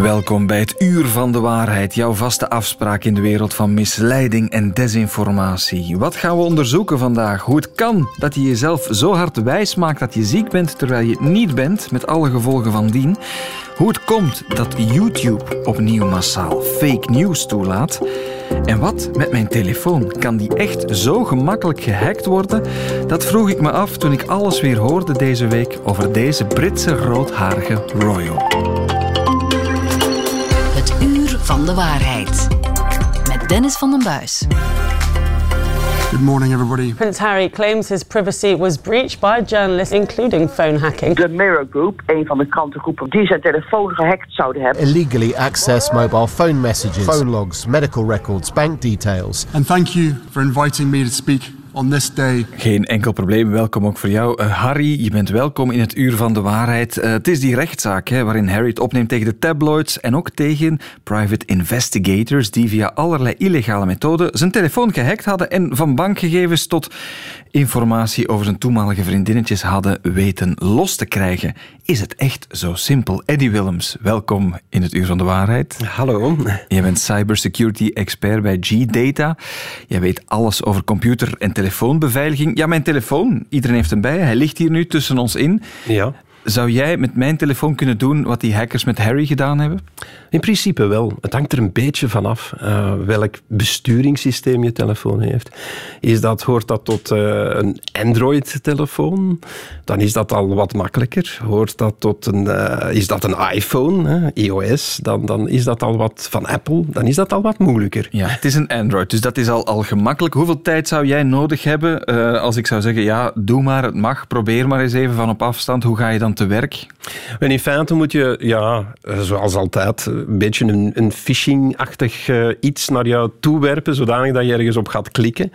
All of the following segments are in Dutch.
Welkom bij het Uur van de Waarheid, jouw vaste afspraak in de wereld van misleiding en desinformatie. Wat gaan we onderzoeken vandaag? Hoe het kan dat je jezelf zo hard wijs maakt dat je ziek bent terwijl je het niet bent, met alle gevolgen van dien. Hoe het komt dat YouTube opnieuw massaal fake news toelaat. En wat met mijn telefoon? Kan die echt zo gemakkelijk gehackt worden? Dat vroeg ik me af toen ik alles weer hoorde deze week over deze Britse roodharige royal de waarheid. Met Dennis van den Buis. Good morning, everybody. Prince Harry claims his privacy was breached by journalists, including phone hacking. De Mirror Group, een van de krantengroepen die zijn telefoon gehackt zouden hebben. Illegally access mobile phone messages, phone logs, medical records, bank details. And thank you for inviting me to speak on this day. Geen enkel probleem. Welkom ook voor jou. Uh, Harry, je bent welkom in het Uur van de Waarheid. Uh, het is die rechtszaak hè, waarin Harry het opneemt tegen de tabloids en ook tegen private investigators die via allerlei illegale methoden zijn telefoon gehackt hadden en van bankgegevens tot informatie over zijn toenmalige vriendinnetjes hadden weten los te krijgen. Is het echt zo simpel? Eddie Willems, welkom in het Uur van de Waarheid. Hallo. Je bent cybersecurity expert bij G-Data. Jij weet alles over computer- en telefoonbeveiliging. Ja, mijn telefoon, iedereen heeft hem bij. Hij ligt hier nu tussen ons in. Ja. Zou jij met mijn telefoon kunnen doen wat die hackers met Harry gedaan hebben? In principe wel. Het hangt er een beetje vanaf uh, welk besturingssysteem je telefoon heeft. Is dat, hoort dat tot uh, een Android-telefoon, dan is dat al wat makkelijker. Hoort dat tot een, uh, is dat een iPhone, iOS, dan, dan is dat al wat van Apple, dan is dat al wat moeilijker. Ja, het is een Android, dus dat is al, al gemakkelijk. Hoeveel tijd zou jij nodig hebben als ik zou zeggen, ja, doe maar, het mag, probeer maar eens even van op afstand. Hoe ga je dan te werk? En in feite moet je, ja, zoals altijd, een beetje een, een phishing-achtig uh, iets naar jou toewerpen, zodanig dat je ergens op gaat klikken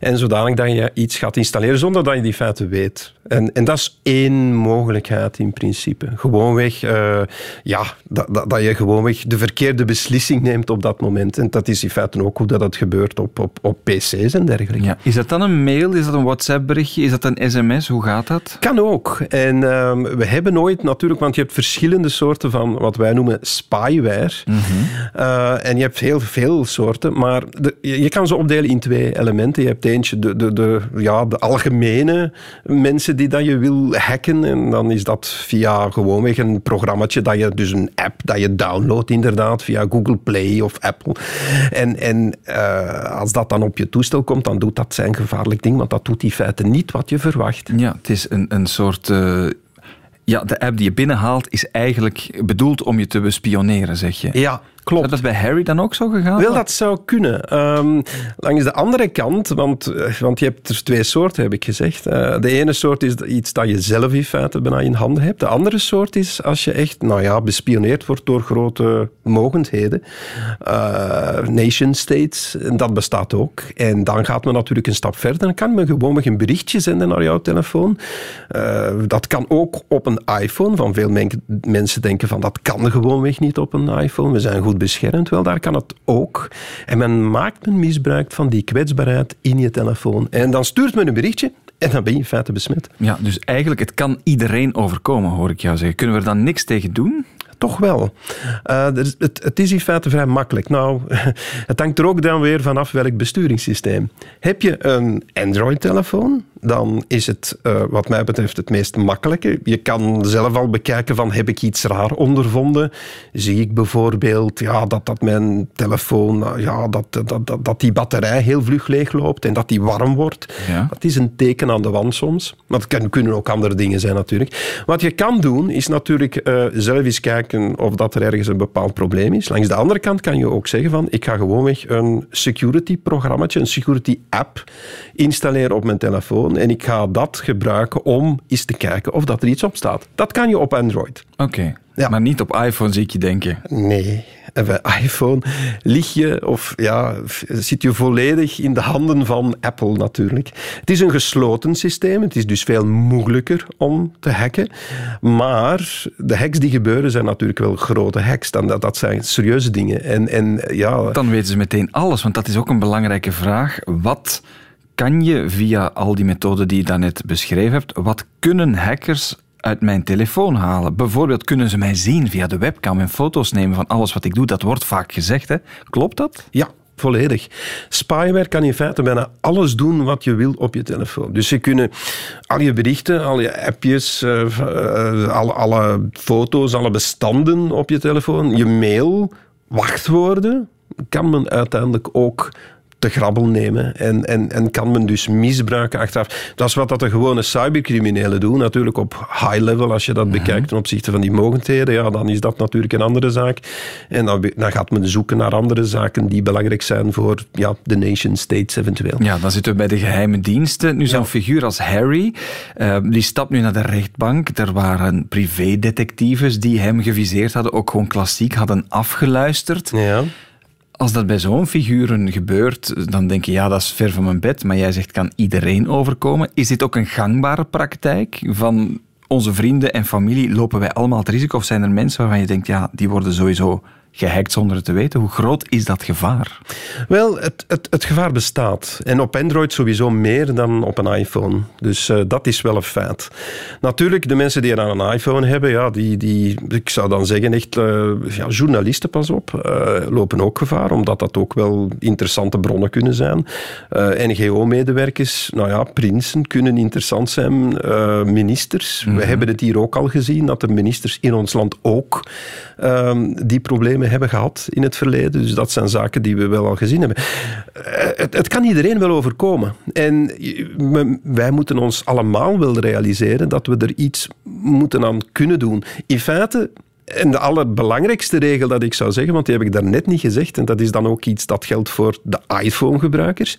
en zodanig dat je iets gaat installeren zonder dat je die feiten weet. En, en dat is één mogelijkheid in principe. Gewoonweg, uh, ja, dat, dat, dat, je gewoonweg de verkeerde beslissing neemt op dat moment. En dat is in feite ook hoe dat, dat gebeurt op, op, op PC's en dergelijke. Ja. Is dat dan een mail? Is dat een WhatsApp-berichtje? Is dat een sms? Hoe gaat dat? Kan ook. En uh, we hebben nooit natuurlijk, want je hebt verschillende soorten van wat wij noemen spyware. Mm -hmm. uh, en je hebt heel veel soorten, maar de, je, je, kan ze opdelen in twee elementen. Je hebt eentje, de, de, de, ja, de algemene mensen die dat je wil hacken. En dan is dat via gewoonweg een programmaatje dat je, dus een app dat je downloadt inderdaad, via Google Play of Apple. En, en uh, als dat dan op je toestel komt, dan doet dat zijn gevaarlijk ding, want dat doet in feite niet wat je verwacht. Ja, het is een, een soort... Uh ja, de app die je binnenhaalt is eigenlijk bedoeld om je te bespioneren, zeg je. Ja, Klopt. Is dat bij Harry dan ook zo gegaan? Wel, dat zou kunnen. Um, langs de andere kant, want, want je hebt er twee soorten, heb ik gezegd. Uh, de ene soort is iets dat je zelf in feite bijna in handen hebt. De andere soort is als je echt, nou ja, bespioneerd wordt door grote mogendheden. Uh, nation states, en dat bestaat ook. En dan gaat men natuurlijk een stap verder. Dan kan men gewoon een berichtje zenden naar jouw telefoon. Uh, dat kan ook op een iPhone. Van veel men mensen denken van, dat kan gewoonweg niet op een iPhone. We zijn goed beschermd? Wel, daar kan het ook. En men maakt men misbruik van die kwetsbaarheid in je telefoon. En dan stuurt men een berichtje en dan ben je in feite besmet. Ja, dus eigenlijk, het kan iedereen overkomen, hoor ik jou zeggen. Kunnen we er dan niks tegen doen? Toch wel. Uh, het, het, is in feite vrij makkelijk. Nou, het hangt er ook dan weer vanaf welk besturingssysteem. Heb je een Android-telefoon, dan is het uh, wat mij betreft het meest makkelijke. Je kan zelf al bekijken van heb ik iets raar ondervonden. Zie ik bijvoorbeeld ja, dat, dat mijn telefoon, ja, dat, dat, dat, dat die batterij heel vlug leegloopt en dat die warm wordt. Ja. Dat is een teken aan de wand soms. Maar het kan, kunnen ook andere dingen zijn natuurlijk. Wat je kan doen is natuurlijk uh, zelf eens kijken of dat er ergens een bepaald probleem is. Langs de andere kant kan je ook zeggen van ik ga gewoonweg een security programmaatje, een security app installeren op mijn telefoon en ik ga dat gebruiken om eens te kijken of dat er iets op staat. Dat kan je op Android. Oké, okay. ja. maar niet op iPhone zie ik je denken. Nee, en bij iPhone lig je of ja, zit je volledig in de handen van Apple natuurlijk. Het is een gesloten systeem, het is dus veel moeilijker om te hacken. Maar de hacks die gebeuren zijn natuurlijk wel grote hacks. Dan, dat, dat zijn serieuze dingen. En, en, ja. Dan weten ze meteen alles, want dat is ook een belangrijke vraag. Wat kan je via al die methoden die je daarnet beschreven hebt, wat kunnen hackers uit mijn telefoon halen. Bijvoorbeeld kunnen ze mij zien via de webcam en foto's nemen van alles wat ik doe. Dat wordt vaak gezegd, hè? Klopt dat? Ja, volledig. Spyware kan in feite bijna alles doen wat je wil op je telefoon. Dus ze kunnen al je berichten, al je appjes, uh, alle, alle foto's, alle bestanden op je telefoon, je mail, wachtwoorden, kan men uiteindelijk ook te grabbel nemen en, en, en kan men dus misbruiken achteraf. Dat is wat dat de gewone cybercriminelen doen, natuurlijk op high level, als je dat Mhm. bekijkt ten opzichte van die mogendheden, ja, dan is dat natuurlijk een andere zaak. En dan, dan gaat men zoeken naar andere zaken die belangrijk zijn voor ja, de nation states eventueel. Ja, dan zitten we bij de geheime diensten. Nu, zo'n figuur als Harry, eh, die stapt nu naar de rechtbank. Er waren privédetectives die hem geviseerd hadden, ook gewoon klassiek, hadden afgeluisterd. Ja. Als dat bij zo'n figuren gebeurt, dan denk je, ja, dat is ver van mijn bed. Maar jij zegt, kan iedereen overkomen. Is dit ook een gangbare praktijk van onze vrienden en familie? Lopen wij allemaal het risico? Of zijn er mensen waarvan je denkt, ja, die worden sowieso gehackt zonder het te weten? Hoe groot is dat gevaar? Wel, het, het, het gevaar bestaat. En op Android sowieso meer dan op een iPhone. Dus uh, dat is wel een feit. Natuurlijk, de mensen die aan een iPhone hebben, ja, die, die, ik zou dan zeggen, echt uh, ja, journalisten, pas op, uh, lopen ook gevaar, omdat dat ook wel interessante bronnen kunnen zijn. NGO-medewerkers, nou ja, prinsen kunnen interessant zijn. ministers, mm -hmm. we hebben het hier ook al gezien, dat de ministers in ons land ook die problemen hebben gehad in het verleden. Dus dat zijn zaken die we wel al gezien hebben. Het, het kan iedereen wel overkomen. En wij moeten ons allemaal wel realiseren dat we er iets moeten aan kunnen doen. In feite en de allerbelangrijkste regel dat ik zou zeggen, want die heb ik daarnet niet gezegd, en dat is dan ook iets dat geldt voor de iPhone-gebruikers.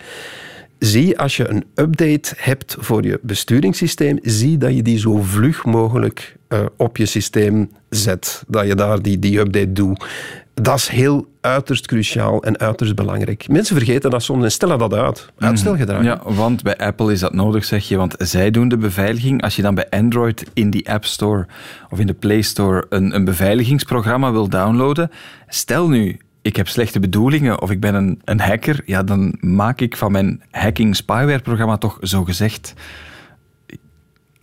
Zie als je een update hebt voor je besturingssysteem, zie dat je die zo vlug mogelijk uh, op je systeem zet. Dat je daar die, die update doet. Dat is heel uiterst cruciaal en uiterst belangrijk. Mensen vergeten dat soms en stellen dat uit. Uitstelgedrag. Ja, want bij Apple is dat nodig, zeg je. Want zij doen de beveiliging. Als je dan bij Android in die App Store of in de Play Store een, een beveiligingsprogramma wil downloaden, stel nu, ik heb slechte bedoelingen of ik ben een, een hacker, ja, dan maak ik van mijn hacking spyware programma toch zo gezegd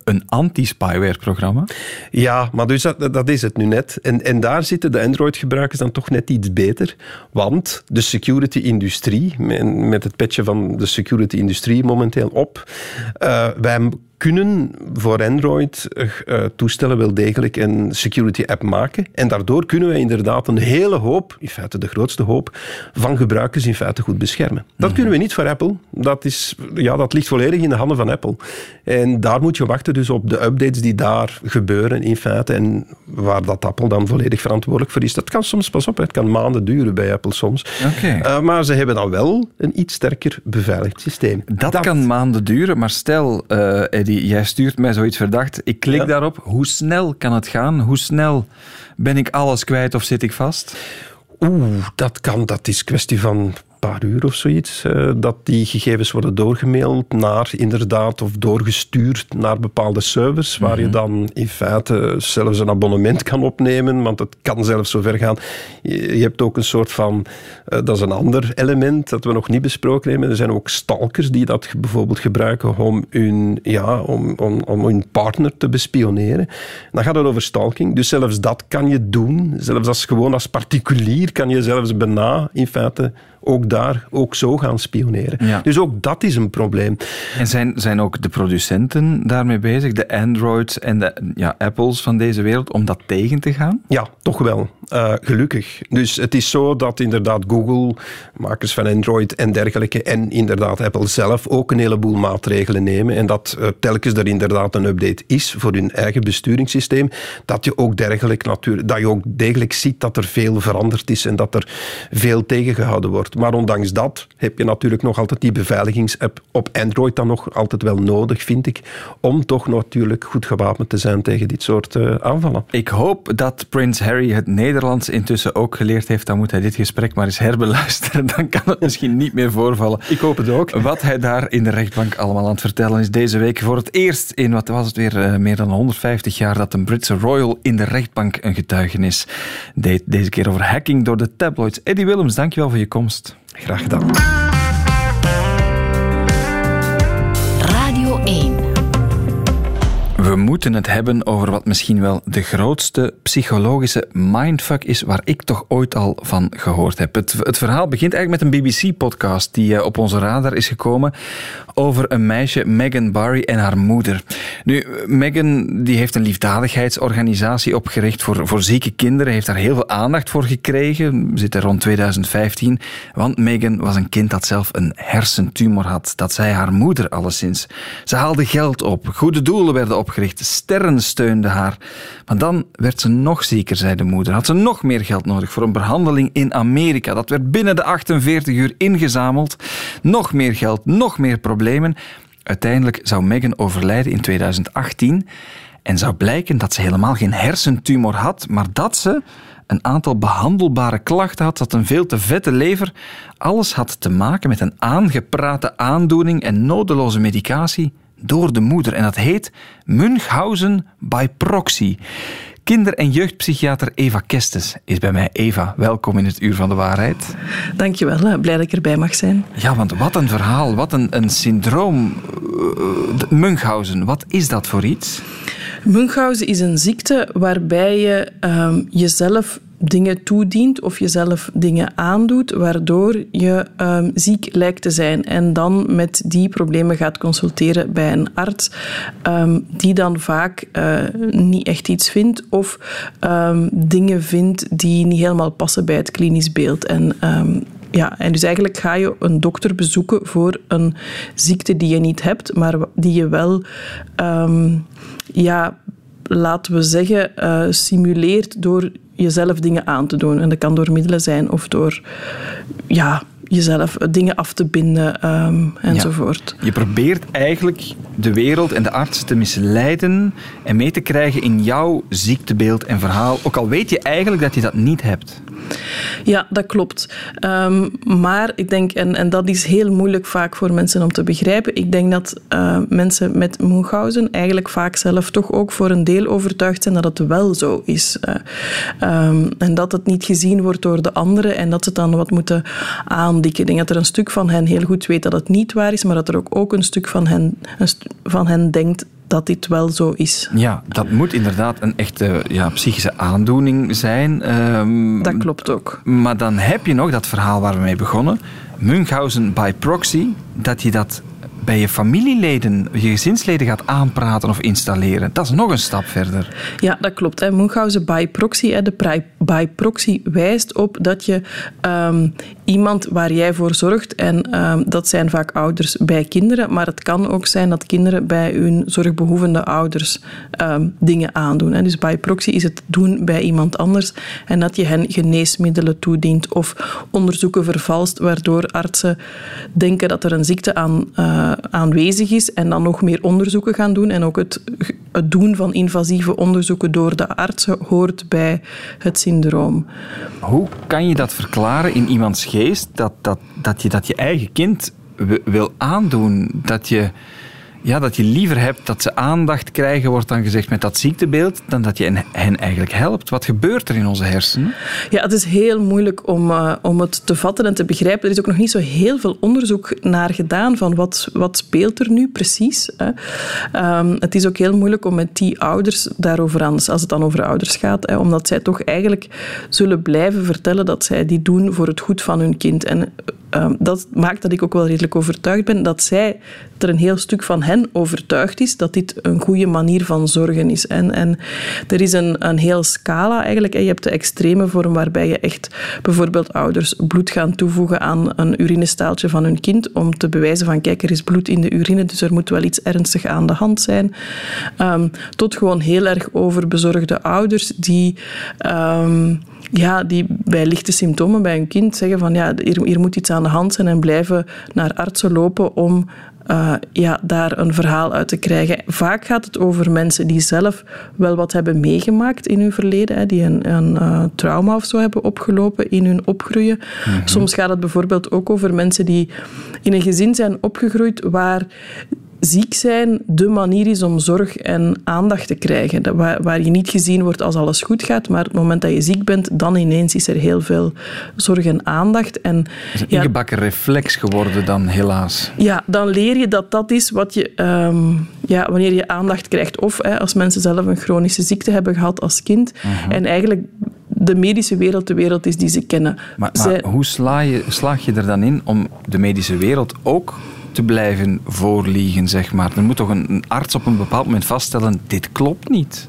een anti-spyware programma? Ja, maar dus dat, dat is het nu net. En, en daar zitten de Android-gebruikers dan toch net iets beter. Want de security-industrie, met, het petje van de security-industrie momenteel op, uh, wij kunnen voor Android-toestellen wel degelijk een security-app maken. En daardoor kunnen wij inderdaad een hele hoop, in feite de grootste hoop, van gebruikers in feite goed beschermen. Dat kunnen we niet voor Apple. Dat, is, ja, dat ligt volledig in de handen van Apple. En daar moet je wachten dus op de updates die daar gebeuren in feite. En waar dat Apple dan volledig verantwoordelijk voor is. Dat kan soms, pas op, het kan maanden duren bij Apple soms. Okay. Uh, maar ze hebben dan wel een iets sterker beveiligd systeem. Dat, dat... kan maanden duren, maar stel, uh, Eddie, jij stuurt mij zoiets verdacht. Ik klik ja. daarop. Hoe snel kan het gaan? Hoe snel ben ik alles kwijt of zit ik vast? Oeh, dat kan. Dat is kwestie van paar uur of zoiets, uh, dat die gegevens worden doorgemaild naar inderdaad of doorgestuurd naar bepaalde servers, waar mm -hmm. je dan in feite zelfs een abonnement kan opnemen, want het kan zelfs zover gaan. Je, je hebt ook een soort van, uh, dat is een ander element dat we nog niet besproken hebben. Er zijn ook stalkers die dat bijvoorbeeld gebruiken om hun, ja, om, om, om hun partner te bespioneren. Dan gaat het over stalking, dus zelfs dat kan je doen. Zelfs als gewoon als particulier kan je zelfs bijna in feite ook daar ook zo gaan spioneren. Ja. Dus ook dat is een probleem. En zijn, zijn ook de producenten daarmee bezig, de Androids en de ja, Apples van deze wereld, om dat tegen te gaan? Ja, toch wel. Uh, gelukkig. Dus het is zo dat inderdaad Google, makers van Android en dergelijke, en inderdaad Apple zelf ook een heleboel maatregelen nemen. En dat uh, telkens er inderdaad een update is voor hun eigen besturingssysteem, dat je ook dergelijk natuurlijk, dat je ook degelijk ziet dat er veel veranderd is en dat er veel tegengehouden wordt. Maar ondanks dat heb je natuurlijk nog altijd die beveiligingsapp op Android dan nog altijd wel nodig, vind ik, om toch natuurlijk goed gewapend te zijn tegen dit soort uh, aanvallen. Ik hoop dat Prins Harry het Nederlands intussen ook geleerd heeft. Dan moet hij dit gesprek maar eens herbeluisteren. Dan kan het misschien niet meer voorvallen. Ik hoop het ook. Wat hij daar in de rechtbank allemaal aan het vertellen is deze week voor het eerst in, wat was het weer, uh, meer dan 150 jaar dat een Britse royal in de rechtbank een getuigenis deed. Deze keer over hacking door de tabloids. Eddie Willems, dankjewel voor je komst. Graag gedaan. We moeten het hebben over wat misschien wel de grootste psychologische mindfuck is waar ik toch ooit al van gehoord heb. Het, het verhaal begint eigenlijk met een BBC-podcast die eh, op onze radar is gekomen over een meisje, Megan Barry, en haar moeder. Nu, Megan die heeft een liefdadigheidsorganisatie opgericht voor, voor zieke kinderen, heeft daar heel veel aandacht voor gekregen, we zitten rond 2015, want Megan was een kind dat zelf een hersentumor had. Dat zei haar moeder alleszins. Ze haalde geld op, goede doelen werden opgericht, sterren steunden haar. Maar dan werd ze nog zieker, zei de moeder. Had ze nog meer geld nodig voor een behandeling in Amerika. Dat werd binnen de 48 uur ingezameld. Nog meer geld, nog meer problemen. Uiteindelijk zou Megan overlijden in 2018 en zou blijken dat ze helemaal geen hersentumor had, maar dat ze een aantal behandelbare klachten had, dat een veel te vette lever. Alles had te maken met een aangeprate aandoening en nodeloze medicatie door de moeder. En dat heet Munchausen by proxy. Kinder- en jeugdpsychiater Eva Kestes is bij mij. Eva, welkom in het Uur van de Waarheid. Dankjewel, blij dat ik erbij mag zijn. Ja, want wat een verhaal, wat een, een syndroom. Uh, Munchausen, wat is dat voor iets? Munchausen is een ziekte waarbij je um, jezelf dingen toedient of jezelf dingen aandoet, waardoor je um, ziek lijkt te zijn. En dan met die problemen gaat consulteren bij een arts, um, die dan vaak uh, niet echt iets vindt of um, dingen vindt die niet helemaal passen bij het klinisch beeld. En ja, en dus eigenlijk ga je een dokter bezoeken voor een ziekte die je niet hebt, maar die je wel ja, laten we zeggen, uh, simuleert door jezelf dingen aan te doen. En dat kan door middelen zijn of door ja, jezelf dingen af te binden um, enzovoort. Ja. Je probeert eigenlijk de wereld en de artsen te misleiden en mee te krijgen in jouw ziektebeeld en verhaal, ook al weet je eigenlijk dat je dat niet hebt. Ja, dat klopt. Um, maar ik denk, en, en dat is heel moeilijk vaak voor mensen om te begrijpen, ik denk dat uh, mensen met Munchausen eigenlijk vaak zelf toch ook voor een deel overtuigd zijn dat het wel zo is. Uh, um, en dat het niet gezien wordt door de anderen en dat ze het dan wat moeten aandikken. Ik denk dat er een stuk van hen heel goed weet dat het niet waar is, maar dat er ook, ook een stuk van hen, st van hen denkt dat dit wel zo is. Ja, dat moet inderdaad een echte ja, psychische aandoening zijn. Um, dat klopt ook. Maar dan heb je nog dat verhaal waar we mee begonnen. Munchausen by proxy, dat je dat bij je familieleden, je gezinsleden gaat aanpraten of installeren. Dat is nog een stap verder. Ja, dat klopt. Hè. Munchausen by proxy, de by proxy wijst op dat je um, iemand waar jij voor zorgt, en um, dat zijn vaak ouders bij kinderen, maar het kan ook zijn dat kinderen bij hun zorgbehoevende ouders um, dingen aandoen. Hè. Dus by proxy is het doen bij iemand anders en dat je hen geneesmiddelen toedient of onderzoeken vervalst, waardoor artsen denken dat er een ziekte aan uh, aanwezig is en dan nog meer onderzoeken gaan doen. En ook het, het doen van invasieve onderzoeken door de artsen hoort bij het syndroom. Hoe kan je dat verklaren in iemands geest, dat, dat, dat, je, dat je eigen kind wil aandoen, dat je ja, dat je liever hebt dat ze aandacht krijgen, wordt dan gezegd met dat ziektebeeld, dan dat je hen eigenlijk helpt. Wat gebeurt er in onze hersenen? Ja, het is heel moeilijk om, uh, om het te vatten en te begrijpen. Er is ook nog niet zo heel veel onderzoek naar gedaan van wat, wat speelt er nu precies. Hè. Um, het is ook heel moeilijk om met die ouders daarover aan, als het dan over ouders gaat, hè, omdat zij toch eigenlijk zullen blijven vertellen dat zij die doen voor het goed van hun kind. En um, dat maakt dat ik ook wel redelijk overtuigd ben dat zij er een heel stuk van hen overtuigd is dat dit een goede manier van zorgen is. En, en er is een, een heel scala eigenlijk. Je hebt de extreme vorm waarbij je echt bijvoorbeeld ouders bloed gaan toevoegen aan een urinestaaltje van hun kind om te bewijzen van kijk, er is bloed in de urine, dus er moet wel iets ernstig aan de hand zijn. Um, tot gewoon heel erg overbezorgde ouders die... Um, ja, die bij lichte symptomen bij een kind zeggen van ja, hier, hier moet iets aan de hand zijn en blijven naar artsen lopen om uh, ja, daar een verhaal uit te krijgen. Vaak gaat het over mensen die zelf wel wat hebben meegemaakt in hun verleden, hè, die een, een uh, trauma of zo hebben opgelopen in hun opgroeien. Mm -hmm. Soms gaat het bijvoorbeeld ook over mensen die in een gezin zijn opgegroeid waar ziek zijn de manier is om zorg en aandacht te krijgen. Waar, waar je niet gezien wordt als alles goed gaat, maar op het moment dat je ziek bent, dan ineens is er heel veel zorg en aandacht. En, Het is een ingebakken reflex geworden dan, helaas. ja, dan leer je dat dat is wat je, ehm, ja, wanneer je aandacht krijgt. Of hè, als mensen zelf een chronische ziekte hebben gehad als kind. Mhm. En eigenlijk de medische wereld de wereld is die ze kennen. Maar, Zij- maar hoe sla je, slaag je er dan in om de medische wereld ook te blijven voorliegen, zeg maar? Er moet toch een, arts op een bepaald moment vaststellen, dit klopt niet.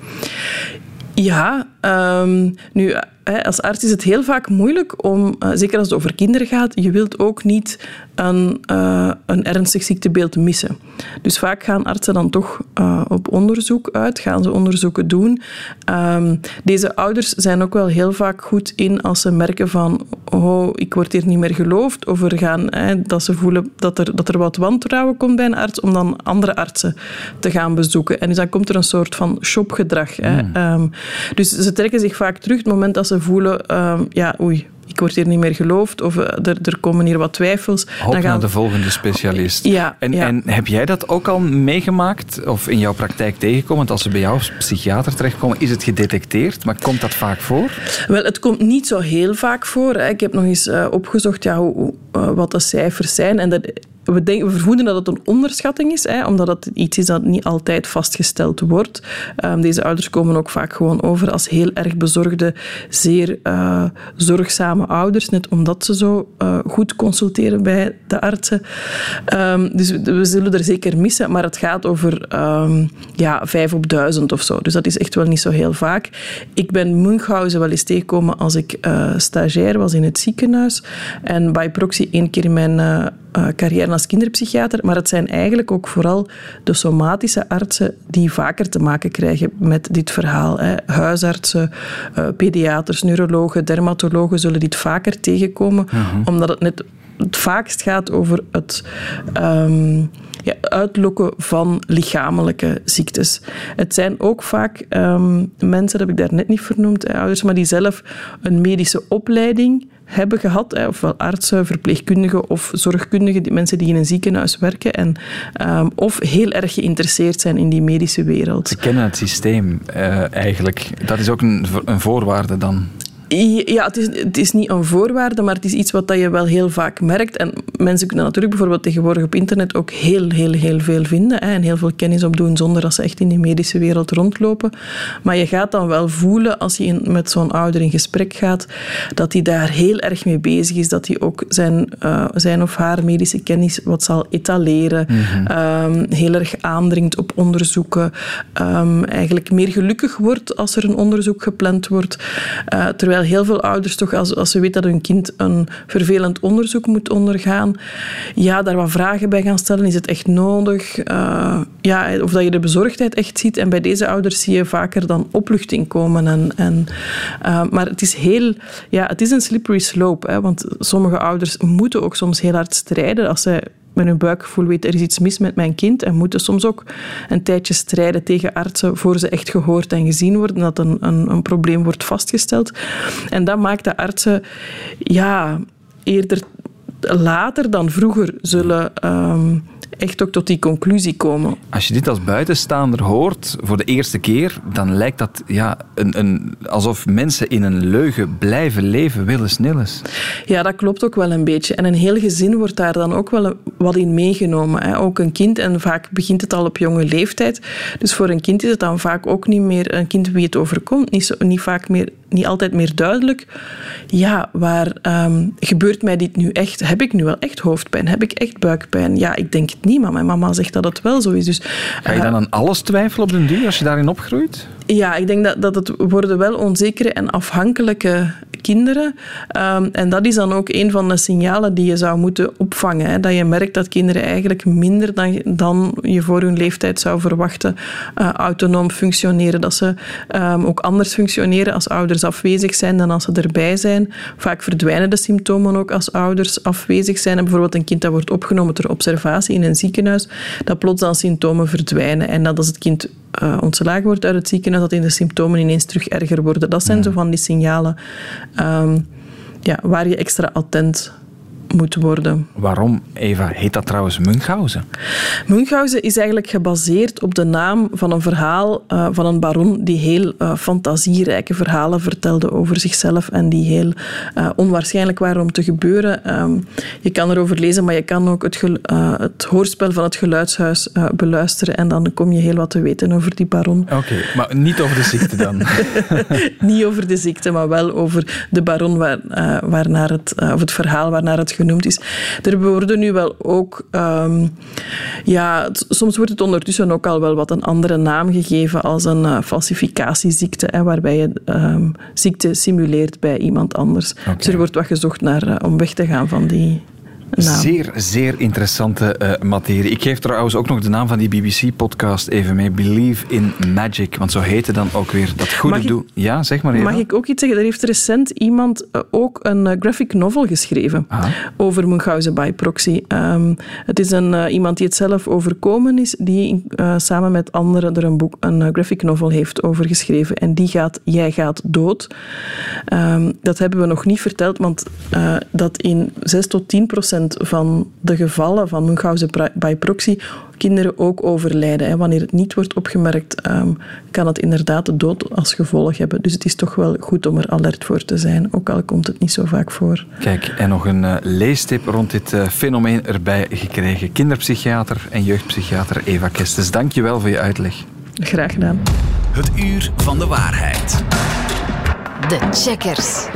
Ja, ehm, nu, als arts is het heel vaak moeilijk om, eh, zeker als het over kinderen gaat, je wilt ook niet een, eh, een ernstig ziektebeeld missen. Dus vaak gaan artsen dan toch eh, op onderzoek uit, gaan ze onderzoeken doen. Ehm, deze ouders zijn ook wel heel vaak goed in als ze merken van, oh, ik word hier niet meer geloofd, of er gaan, hè, dat ze voelen dat er, dat er wat wantrouwen komt bij een arts, om dan andere artsen te gaan bezoeken. En dus dan komt er een soort van shopgedrag. Hè. Ehm, dus ze trekken zich vaak terug het moment dat ze voelen, ehm, ja, oei, ik word hier niet meer geloofd, of eh, er, er komen hier wat twijfels. Hop naar de volgende specialist. Ja, en, ja. en heb jij dat ook al meegemaakt of in jouw praktijk tegengekomen? Want als ze bij jou als psychiater terechtkomen, is het gedetecteerd, maar komt dat vaak voor? Wel, het komt niet zo heel vaak voor. Hè. Ik heb nog eens eh, opgezocht ja, hoe, hoe, eh, wat de cijfers zijn. En dat, we, denken, we vermoeden dat het een onderschatting is, hè, omdat het iets is dat niet altijd vastgesteld wordt. Ehm, deze ouders komen ook vaak gewoon over als heel erg bezorgde, zeer eh, zorgzame ouders, net omdat ze zo eh, goed consulteren bij de artsen. Ehm, dus we, zullen er zeker missen, maar het gaat over ehm, ja, vijf op duizend of zo. Dus dat is echt wel niet zo heel vaak. Ik ben Munchausen wel eens tegengekomen als ik eh, stagiair was in het ziekenhuis. En bij proxy één keer mijn eh, carrière als kinderpsychiater. Maar het zijn eigenlijk ook vooral de somatische artsen die vaker te maken krijgen met dit verhaal. Hè. Huisartsen, eh, pediaters, neurologen, dermatologen zullen dit vaker tegenkomen, omdat het net het vaakst gaat over het ehm, ja, uitlokken van lichamelijke ziektes. Het zijn ook vaak ehm, mensen, dat heb ik daar net niet vernoemd, hè, ouders, maar die zelf een medische opleiding hebben gehad, ofwel artsen, verpleegkundigen of zorgkundigen, die mensen die in een ziekenhuis werken, en, ehm, of heel erg geïnteresseerd zijn in die medische wereld. Ze kennen het systeem eh, eigenlijk. Dat is ook een, een voorwaarde dan. Ja, het is, het is niet een voorwaarde, maar het is iets wat dat je wel heel vaak merkt. En mensen kunnen natuurlijk bijvoorbeeld tegenwoordig op internet ook heel, heel, heel veel vinden hè, en heel veel kennis opdoen zonder dat ze echt in die medische wereld rondlopen. Maar je gaat dan wel voelen als je in, met zo'n ouder in gesprek gaat, dat hij daar heel erg mee bezig is, dat hij ook zijn, eh, zijn of haar medische kennis wat zal etaleren, ehm, heel erg aandringt op onderzoeken, ehm, eigenlijk meer gelukkig wordt als er een onderzoek gepland wordt. Eh, terwijl heel veel ouders toch, als, als ze weten dat hun kind een vervelend onderzoek moet ondergaan, ja, daar wat vragen bij gaan stellen. Is het echt nodig? Eh, ja, of dat je de bezorgdheid echt ziet. En bij deze ouders zie je vaker dan opluchting komen. En, en, eh, maar het is heel... Ja, het is een slippery slope. Hè, want sommige ouders moeten ook soms heel hard strijden als zij met hun buikgevoel weten er is iets mis met mijn kind en moeten soms ook een tijdje strijden tegen artsen voor ze echt gehoord en gezien worden, dat een, een, een probleem wordt vastgesteld. En dat maakt de artsen ja, eerder later dan vroeger zullen ehm, echt ook tot die conclusie komen. Als je dit als buitenstaander hoort voor de eerste keer, dan lijkt dat ja, een, een, alsof mensen in een leugen blijven leven, willens nillens. Ja, dat klopt ook wel een beetje. En een heel gezin wordt daar dan ook wel wat in meegenomen. Hè. Ook een kind, en vaak begint het al op jonge leeftijd. Dus voor een kind is het dan vaak ook niet meer een kind wie het overkomt, niet, zo, niet vaak meer niet altijd meer duidelijk. Ja, waar ehm, gebeurt mij dit nu echt? Heb ik nu wel echt hoofdpijn? Heb ik echt buikpijn? Ja, ik denk het niet, maar mijn mama zegt dat het wel zo is. Dus, Ga je eh, dan aan alles twijfelen op den duur als je daarin opgroeit? ja, ik denk dat, dat het worden wel onzekere en afhankelijke kinderen. Um, en dat is dan ook een van de signalen die je zou moeten opvangen. Hè. Dat je merkt dat kinderen eigenlijk minder dan, dan je voor hun leeftijd zou verwachten uh, autonoom functioneren. Dat ze um, ook anders functioneren als ouders afwezig zijn dan als ze erbij zijn. Vaak verdwijnen de symptomen ook als ouders afwezig zijn. En bijvoorbeeld een kind dat wordt opgenomen ter observatie in een ziekenhuis, dat plots dan symptomen verdwijnen. En dat als het kind uh, ontslagen wordt uit het ziekenhuis, dat in de symptomen ineens terug erger worden. Dat zijn zo van die signalen um, ja, waar je extra attent moet worden. Waarom, Eva, heet dat trouwens Munchausen? Munchausen is eigenlijk gebaseerd op de naam van een verhaal uh, van een baron die heel uh, fantasierijke verhalen vertelde over zichzelf en die heel uh, onwaarschijnlijk waren om te gebeuren. Um, je kan erover lezen, maar je kan ook het, het hoorspel van het geluidshuis beluisteren en dan kom je heel wat te weten over die baron. Oké, okay, maar niet over de ziekte dan? niet over de ziekte, maar wel over de baron waar, waarnaar het, of het verhaal waarnaar het genoemd is. Er worden nu wel ook... Um, ja, soms wordt het ondertussen ook al wel wat een andere naam gegeven als een uh, falsificatieziekte, hè, waarbij je um, ziekte simuleert bij iemand anders. Okay. Dus er wordt wat gezocht naar, uh, om weg te gaan van die naam. Zeer, zeer interessante uh, materie. Ik geef trouwens ook nog de naam van die BBC-podcast even mee. Believe in Magic, want zo heette dan ook weer dat goede doel. Ja, zeg maar even. Mag ik ook iets zeggen? Er heeft recent iemand uh, ook een uh, graphic novel geschreven ah. over Munchausen by proxy. Um, het is een, iemand die het zelf overkomen is, die samen met anderen er een, boek, een graphic novel heeft over geschreven. En die gaat Jij gaat dood. Um, dat hebben we nog niet verteld, want dat in 6 tot 10 procent van de gevallen van Munchausen by proxy kinderen ook overlijden. Hè. Wanneer het niet wordt opgemerkt, um, kan het inderdaad de dood als gevolg hebben. Dus het is toch wel goed om er alert voor te zijn, ook al komt het niet zo vaak voor. Kijk, en nog een uh, leestip rond dit uh, fenomeen erbij gekregen. Kinderpsychiater en jeugdpsychiater Eva Kestes, dank je wel voor je uitleg. Graag gedaan. Het uur van de waarheid. De checkers.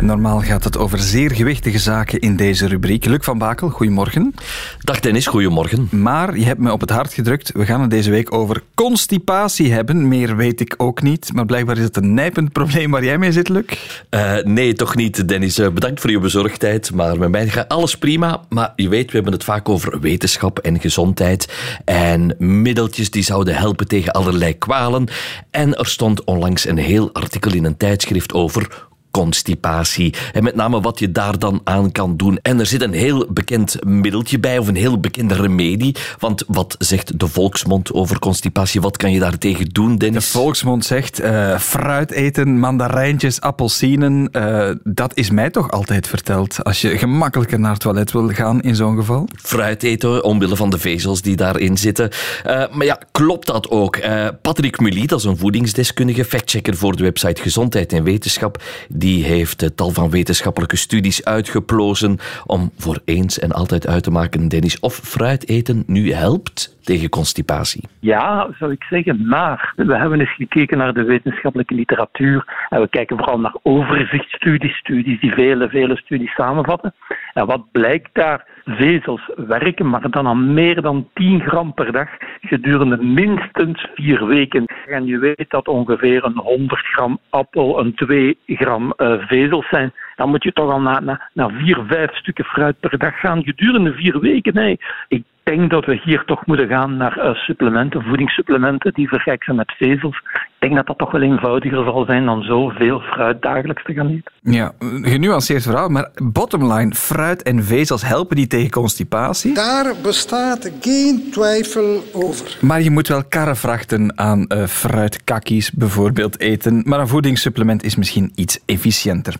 Normaal gaat het over zeer gewichtige zaken in deze rubriek. Luc van Bakel, goedemorgen. Dag Dennis, goedemorgen. Maar je hebt me op het hart gedrukt. We gaan het deze week over constipatie hebben. Meer weet ik ook niet. Maar blijkbaar is het een nijpend probleem waar jij mee zit, Luc. Uh, nee, toch niet, Dennis. Uh, bedankt voor je bezorgdheid. Maar met mij gaat alles prima. Maar je weet, we hebben het vaak over wetenschap en gezondheid. En middeltjes die zouden helpen tegen allerlei kwalen. En er stond onlangs een heel artikel in een tijdschrift over constipatie. En met name wat je daar dan aan kan doen. En er zit een heel bekend middeltje bij, of een heel bekende remedie. Want wat zegt de volksmond over constipatie? Wat kan je daartegen doen, Dennis? De volksmond zegt uh, fruit eten, mandarijntjes, appelsinen. Uh, dat is mij toch altijd verteld. Als je gemakkelijker naar het toilet wil gaan in zo'n geval. Fruit eten, omwille van de vezels die daarin zitten. Uh, maar ja, klopt dat ook? Patrick Mully, dat is een voedingsdeskundige, factchecker voor de website Gezondheid en Wetenschap, die heeft tal van wetenschappelijke studies uitgeplozen om voor eens en altijd uit te maken, Dennis, of fruit eten nu helpt tegen constipatie? Ja, zou ik zeggen, maar we hebben eens gekeken naar de wetenschappelijke literatuur en we kijken vooral naar overzichtsstudies, studies die vele, vele studies samenvatten. En wat blijkt daar? Vezels werken, maar dan aan meer dan 10 gram per dag gedurende minstens vier weken. En je weet dat ongeveer een 100 gram appel een 2 gram uh, vezels zijn dan moet je toch al naar, vier, vijf stukken fruit per dag gaan gedurende vier weken. Nee, ik denk dat we hier toch moeten gaan naar uh, supplementen, voedingssupplementen die zijn met vezels. Ik denk dat dat toch wel eenvoudiger zal zijn dan zoveel fruit dagelijks te gaan eten. Ja, genuanceerd verhaal, maar bottom line, fruit en vezels helpen die tegen constipatie? Daar bestaat geen twijfel over. Maar je moet wel karrevrachten aan uh, fruitkakkies bijvoorbeeld eten, maar een voedingssupplement is misschien iets efficiënter.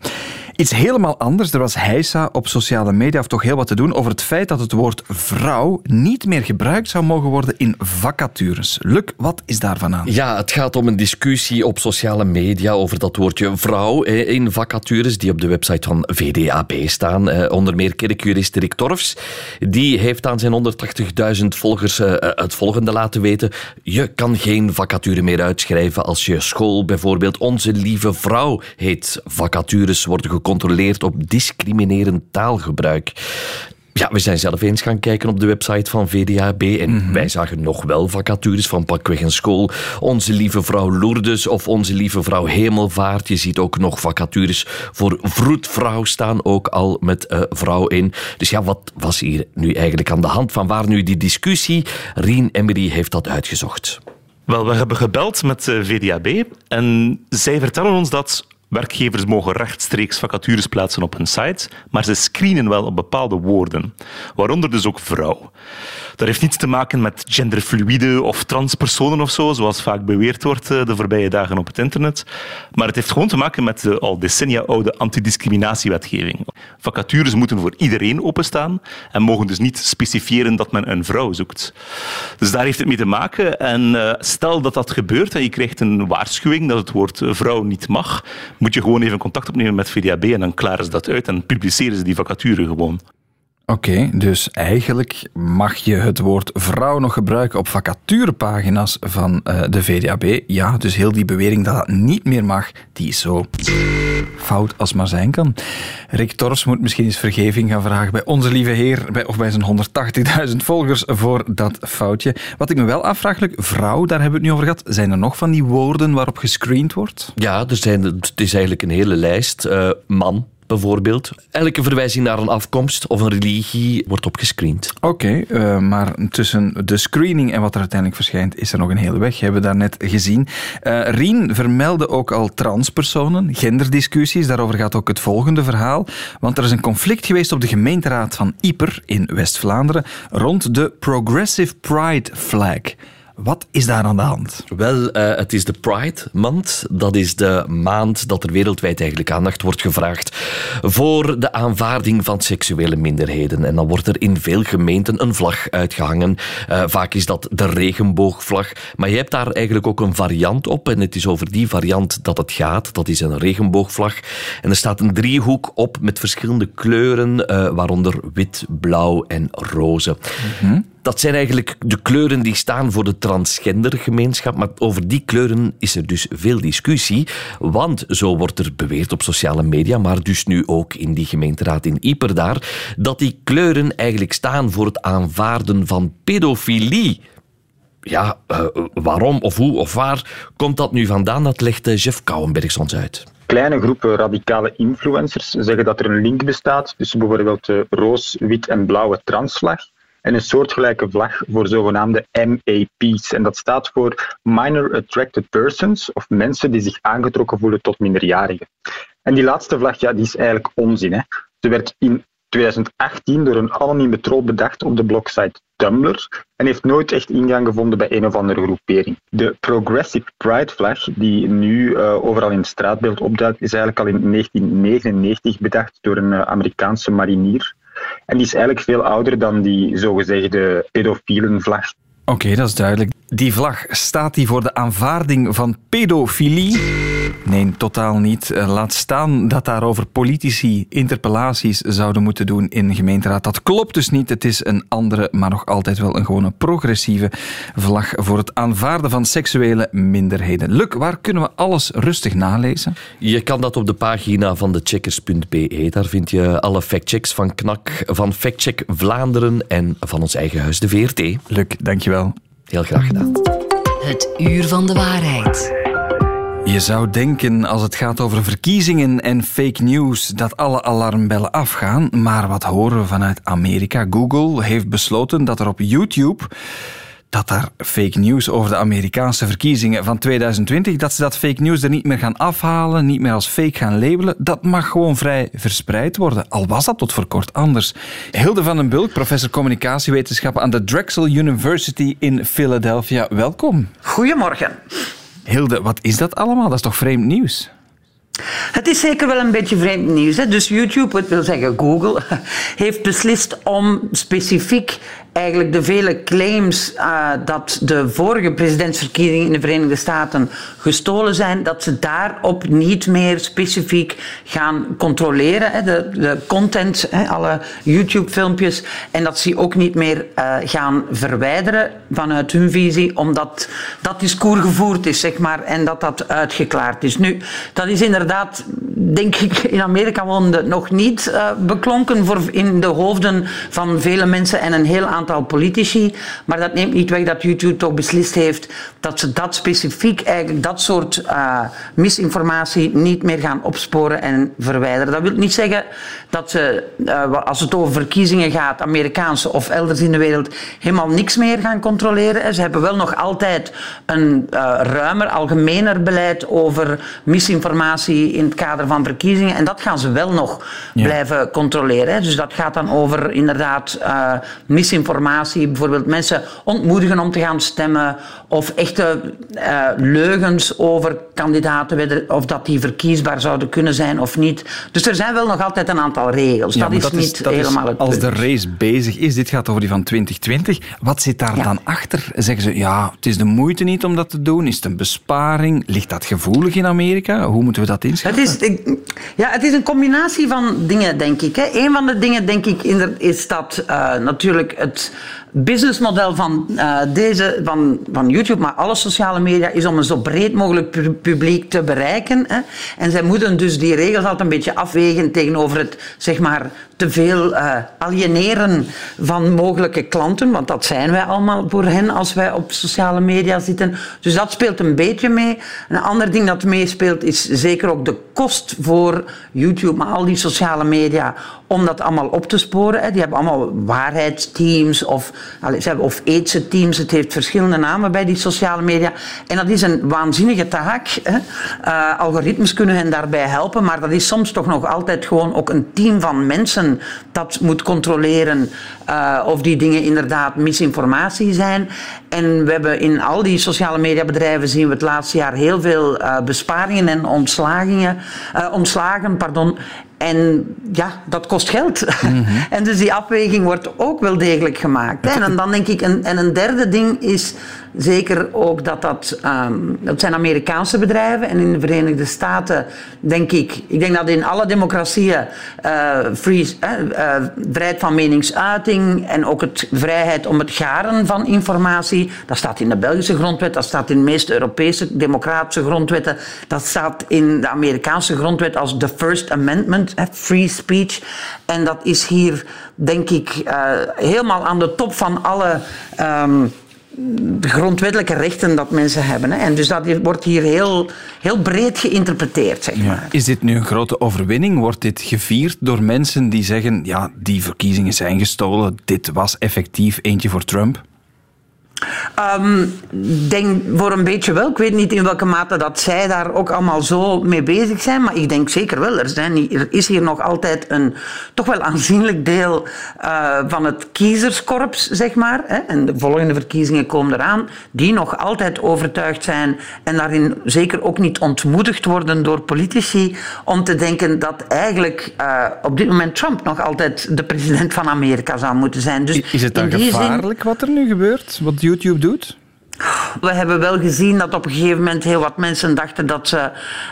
Iets helemaal anders. Er was heisa op sociale media, of toch heel wat te doen, over het feit dat het woord vrouw niet meer gebruikt zou mogen worden in vacatures. Luc, wat is daarvan aan? Ja, het gaat om een discussie op sociale media over dat woordje vrouw in vacatures die op de website van VDAB staan. Onder meer kerkjurist Rick Torfs. Die heeft aan zijn 180.000 volgers eh, het volgende laten weten. Je kan geen vacature meer uitschrijven als je school bijvoorbeeld Onze Lieve Vrouw heet. Vacatures worden gecontroleerd op discriminerend taalgebruik. Ja, we zijn zelf eens gaan kijken op de website van VDAB en mhm. wij zagen nog wel vacatures van pakweg een school. Onze lieve vrouw Lourdes of onze lieve vrouw Hemelvaart. Je ziet ook nog vacatures voor vroedvrouw staan ook al met uh, vrouw in. Dus ja, wat was hier nu eigenlijk aan de hand? Van waar nu die discussie? Rien Emery heeft dat uitgezocht. Wel, we hebben gebeld met uh, VDAB en zij vertellen ons dat Werkgevers mogen rechtstreeks vacatures plaatsen op hun site, maar ze screenen wel op bepaalde woorden, waaronder dus ook vrouw. Dat heeft niets te maken met genderfluïde of transpersonen of zo, zoals vaak beweerd wordt eh, de voorbije dagen op het internet. Maar het heeft gewoon te maken met de al decennia oude antidiscriminatiewetgeving. Vacatures moeten voor iedereen openstaan en mogen dus niet specifieren dat men een vrouw zoekt. Dus daar heeft het mee te maken. En uh, stel dat dat gebeurt en je krijgt een waarschuwing dat het woord vrouw niet mag, moet je gewoon even contact opnemen met VDAB en dan klaren ze dat uit en publiceren ze die vacature gewoon. Oké, dus eigenlijk mag je het woord vrouw nog gebruiken op vacaturepagina's van uh, de VDAB. Ja, dus heel die bewering dat dat niet meer mag, die is zo fout als maar zijn kan. Rick Torfs moet misschien eens vergeving gaan vragen bij onze lieve heer, bij, of bij zijn 180.000 volgers voor dat foutje. Wat ik me wel afvraag, vrouw, daar hebben we het nu over gehad. Zijn er nog van die woorden waarop gescreend wordt? Ja, er zijn, het is eigenlijk een hele lijst. Uh, man, bijvoorbeeld. Elke verwijzing naar een afkomst of een religie wordt opgescreend. Oké, uh, maar tussen de screening en wat er uiteindelijk verschijnt is er nog een hele weg, hebben we daarnet gezien. Uh, Rien vermeldde ook al transpersonen, genderdiscussies. Daarover gaat ook het volgende verhaal. Want er is een conflict geweest op de gemeenteraad van Yper in West-Vlaanderen rond de Progressive Pride Flag. Wat is daar aan de hand? Wel, uh, het is de Pride Month. Dat is de maand dat er wereldwijd eigenlijk aandacht wordt gevraagd voor de aanvaarding van seksuele minderheden. En dan wordt er in veel gemeenten een vlag uitgehangen. Uh, vaak is dat de regenboogvlag. Maar je hebt daar eigenlijk ook een variant op. En het is over die variant dat het gaat. Dat is een regenboogvlag. En er staat een driehoek op met verschillende kleuren, uh, waaronder wit, blauw en roze. Mm -hmm. Dat zijn eigenlijk de kleuren die staan voor de transgendergemeenschap. Maar over die kleuren is er dus veel discussie. Want zo wordt er beweerd op sociale media, maar dus nu ook in die gemeenteraad in Ieper daar, dat die kleuren eigenlijk staan voor het aanvaarden van pedofilie. Ja, uh, waarom of hoe of waar komt dat nu vandaan? Dat legt Jeff Kouwenbergs ons uit. Kleine groepen radicale influencers zeggen dat er een link bestaat tussen bijvoorbeeld de roos, wit en blauwe transvlag en een soortgelijke vlag voor zogenaamde MAP's. En dat staat voor Minor Attracted Persons, of mensen die zich aangetrokken voelen tot minderjarigen. En die laatste vlag, ja, die is eigenlijk onzin. Hè. Ze werd in 2018 door een anonieme troll bedacht op de blogsite Tumblr en heeft nooit echt ingang gevonden bij een of andere groepering. De Progressive Pride Flag, die nu uh, overal in het straatbeeld opduikt, is eigenlijk al in 1999 bedacht door een uh, Amerikaanse marinier. En die is eigenlijk veel ouder dan die zogezegde pedofielen vlag. Oké, dat is duidelijk. Die vlag, staat die voor de aanvaarding van pedofilie? Nee, totaal niet. Eh, laat staan dat daarover politici interpellaties zouden moeten doen in de gemeenteraad. Dat klopt dus niet. Het is een andere, maar nog altijd wel een gewone progressieve vlag voor het aanvaarden van seksuele minderheden. Luc, waar kunnen we alles rustig nalezen? Je kan dat op de pagina van de checkers.be. Daar vind je alle factchecks van KNAK, van Factcheck Vlaanderen en van ons eigen huis, de VRT. Luc, dankjewel. Heel graag gedaan. Het uur van de waarheid. Je zou denken, als het gaat over verkiezingen en fake news, dat alle alarmbellen afgaan. Maar wat horen we vanuit Amerika? Google heeft besloten dat er op YouTube dat daar fake news over de Amerikaanse verkiezingen van 2020, dat ze dat fake news er niet meer gaan afhalen, niet meer als fake gaan labelen, dat mag gewoon vrij verspreid worden. Al was dat tot voor kort anders. Hilde van den Bulk, professor communicatiewetenschappen aan de Drexel University in Philadelphia. Welkom. Goedemorgen. Hilde, wat is dat allemaal? Dat is toch vreemd nieuws? Het is zeker wel een beetje vreemd nieuws. Hè? Dus YouTube, het wil zeggen Google, heeft beslist om specifiek eigenlijk de vele claims uh, dat de vorige presidentsverkiezingen in de Verenigde Staten gestolen zijn, dat ze daarop niet meer specifiek gaan controleren, hè, de, de, content, hè, alle YouTube-filmpjes, en dat ze ook niet meer uh, gaan verwijderen vanuit hun visie, omdat dat discours gevoerd is, zeg maar, en dat dat uitgeklaard is. Nu, dat is inderdaad, denk ik, in Amerika woonde nog niet uh, beklonken voor in de hoofden van vele mensen en een heel aantal aantal politici. Maar dat neemt niet weg dat YouTube toch beslist heeft dat ze dat specifiek, eigenlijk dat soort uh, misinformatie niet meer gaan opsporen en verwijderen. Dat wil niet zeggen dat ze, uh, als het over verkiezingen gaat, Amerikaanse of elders in de wereld, helemaal niks meer gaan controleren. Ze hebben wel nog altijd een uh, ruimer, algemener beleid over misinformatie in het kader van verkiezingen. En dat gaan ze wel nog blijven controleren. Dus dat gaat dan over inderdaad uh, Bijvoorbeeld mensen ontmoedigen om te gaan stemmen. Of echte uh, leugens over kandidaten. Of dat die verkiesbaar zouden kunnen zijn of niet. Dus er zijn wel nog altijd een aantal regels. dat is niet helemaal het Als de race bezig is, dit gaat over die van 2020. Wat zit daar dan achter? Zeggen ze, ja, het is de moeite niet om dat te doen. Is het een besparing? Ligt dat gevoelig in Amerika? Hoe moeten we dat inschatten? Het is, ja, het is een combinatie van dingen, denk ik. Hè. Een van de dingen, denk ik, is dat uh, natuurlijk het businessmodel van, uh, deze, van, van YouTube, maar alle sociale media, is om een zo breed mogelijk publiek te bereiken. Hè. En zij moeten dus die regels altijd een beetje afwegen tegenover het, zeg maar, te veel uh, alieneren van mogelijke klanten, want dat zijn wij allemaal voor hen als wij op sociale media zitten. Dus dat speelt een beetje mee. Een ander ding dat meespeelt is zeker ook de kost voor YouTube, maar al die sociale media, om dat allemaal op te sporen. Die hebben allemaal waarheidsteams of, of ethische teams. Het heeft verschillende namen bij die sociale media. En dat is een waanzinnige taak. Uh, algoritmes kunnen hen daarbij helpen, maar dat is soms toch nog altijd gewoon ook een team van mensen dat moet controleren uh, of die dingen inderdaad misinformatie zijn. En we hebben in al die sociale mediabedrijven zien we het laatste jaar heel veel uh, besparingen en ontslagingen, uh, ontslagen. Pardon. En ja, dat kost geld. Mm -hmm. en dus die afweging wordt ook wel degelijk gemaakt. En dan denk ik, en, en een derde ding is zeker ook dat dat, um, dat zijn Amerikaanse bedrijven en in de Verenigde Staten denk ik, ik denk dat in alle democratieën uh, free, uh, uh, vrijheid van meningsuiting en ook het vrijheid om het garen van informatie, dat staat in de Belgische grondwet, dat staat in de meeste Europese democratische grondwetten, dat staat in de Amerikaanse grondwet als the First Amendment, free speech. En dat is hier denk ik helemaal aan de top van alle um, de grondwettelijke rechten dat mensen hebben. Hè. En dus dat wordt hier heel, heel breed geïnterpreteerd. Zeg maar. ja. Is dit nu een grote overwinning? Wordt dit gevierd door mensen die zeggen: ja, die verkiezingen zijn gestolen, dit was effectief eentje voor Trump? Um, denk voor een beetje wel. Ik weet niet in welke mate dat zij daar ook allemaal zo mee bezig zijn, maar ik denk zeker wel. Er, zijn, er is hier nog altijd een toch wel aanzienlijk deel uh, van het kiezerskorps, zeg maar. Hè, en de volgende verkiezingen komen eraan, die nog altijd overtuigd zijn en daarin zeker ook niet ontmoedigd worden door politici om te denken dat eigenlijk uh, op dit moment Trump nog altijd de president van Amerika zou moeten zijn. Dus is het dan gevaarlijk zin... wat er nu gebeurt? YouTube doet? We hebben wel gezien dat op een gegeven moment heel wat mensen dachten dat ze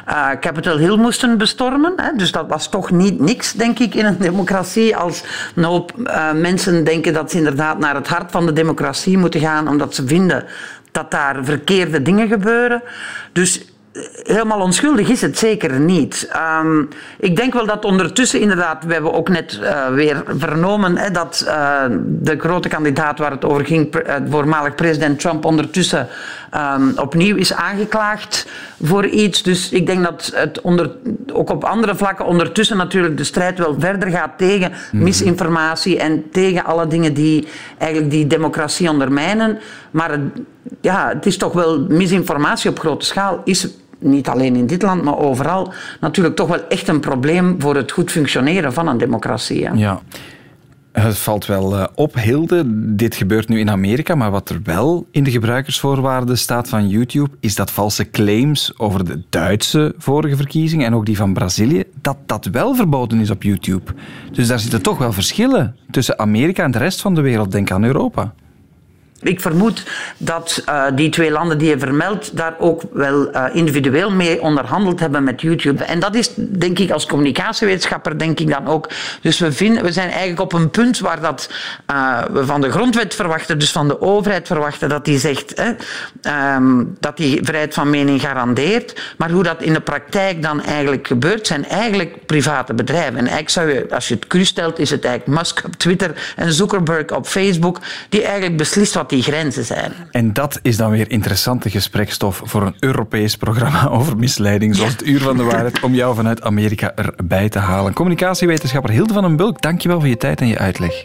uh, Capitol Hill moesten bestormen. Hè. Dus dat was toch niet niks, denk ik, in een democratie. Als een hoop uh, mensen denken dat ze inderdaad naar het hart van de democratie moeten gaan, omdat ze vinden dat daar verkeerde dingen gebeuren. Dus helemaal onschuldig is het zeker niet. Um, ik denk wel dat ondertussen inderdaad, we hebben ook net uh, weer vernomen hè, dat uh, de grote kandidaat waar het over ging, uh, voormalig president Trump, ondertussen um, opnieuw is aangeklaagd voor iets. Dus ik denk dat het onder, ook op andere vlakken ondertussen natuurlijk de strijd wel verder gaat tegen misinformatie en tegen alle dingen die eigenlijk die democratie ondermijnen. Maar het, ja, het is toch wel misinformatie op grote schaal is niet alleen in dit land, maar overal, natuurlijk toch wel echt een probleem voor het goed functioneren van een democratie. Hè? Ja. Het valt wel uh, op, Hilde. Dit gebeurt nu in Amerika, maar wat er wel in de gebruikersvoorwaarden staat van YouTube, is dat valse claims over de Duitse vorige verkiezingen en ook die van Brazilië, dat dat wel verboden is op YouTube. Dus daar zitten toch wel verschillen tussen Amerika en de rest van de wereld. Denk aan Europa. Ik vermoed dat uh, die twee landen die je vermeldt daar ook wel uh, individueel mee onderhandeld hebben met YouTube. En dat is, denk ik, als communicatiewetenschapper, denk ik dan ook. Dus we, vinden, we zijn eigenlijk op een punt waar dat, uh, we van de grondwet verwachten, dus van de overheid verwachten, dat die zegt um, dat die vrijheid van mening garandeert. Maar hoe dat in de praktijk dan eigenlijk gebeurt, zijn eigenlijk private bedrijven. En eigenlijk zou je, als je het cru stelt, is het eigenlijk Musk op Twitter en Zuckerberg op Facebook, die eigenlijk beslist wat die grenzen zijn. En dat is dan weer interessante gesprekstof voor een Europees programma over misleiding, zoals het Uur van de Waarheid, om jou vanuit Amerika erbij te halen. Communicatiewetenschapper Hilde van den Bulk, dankjewel voor je tijd en je uitleg.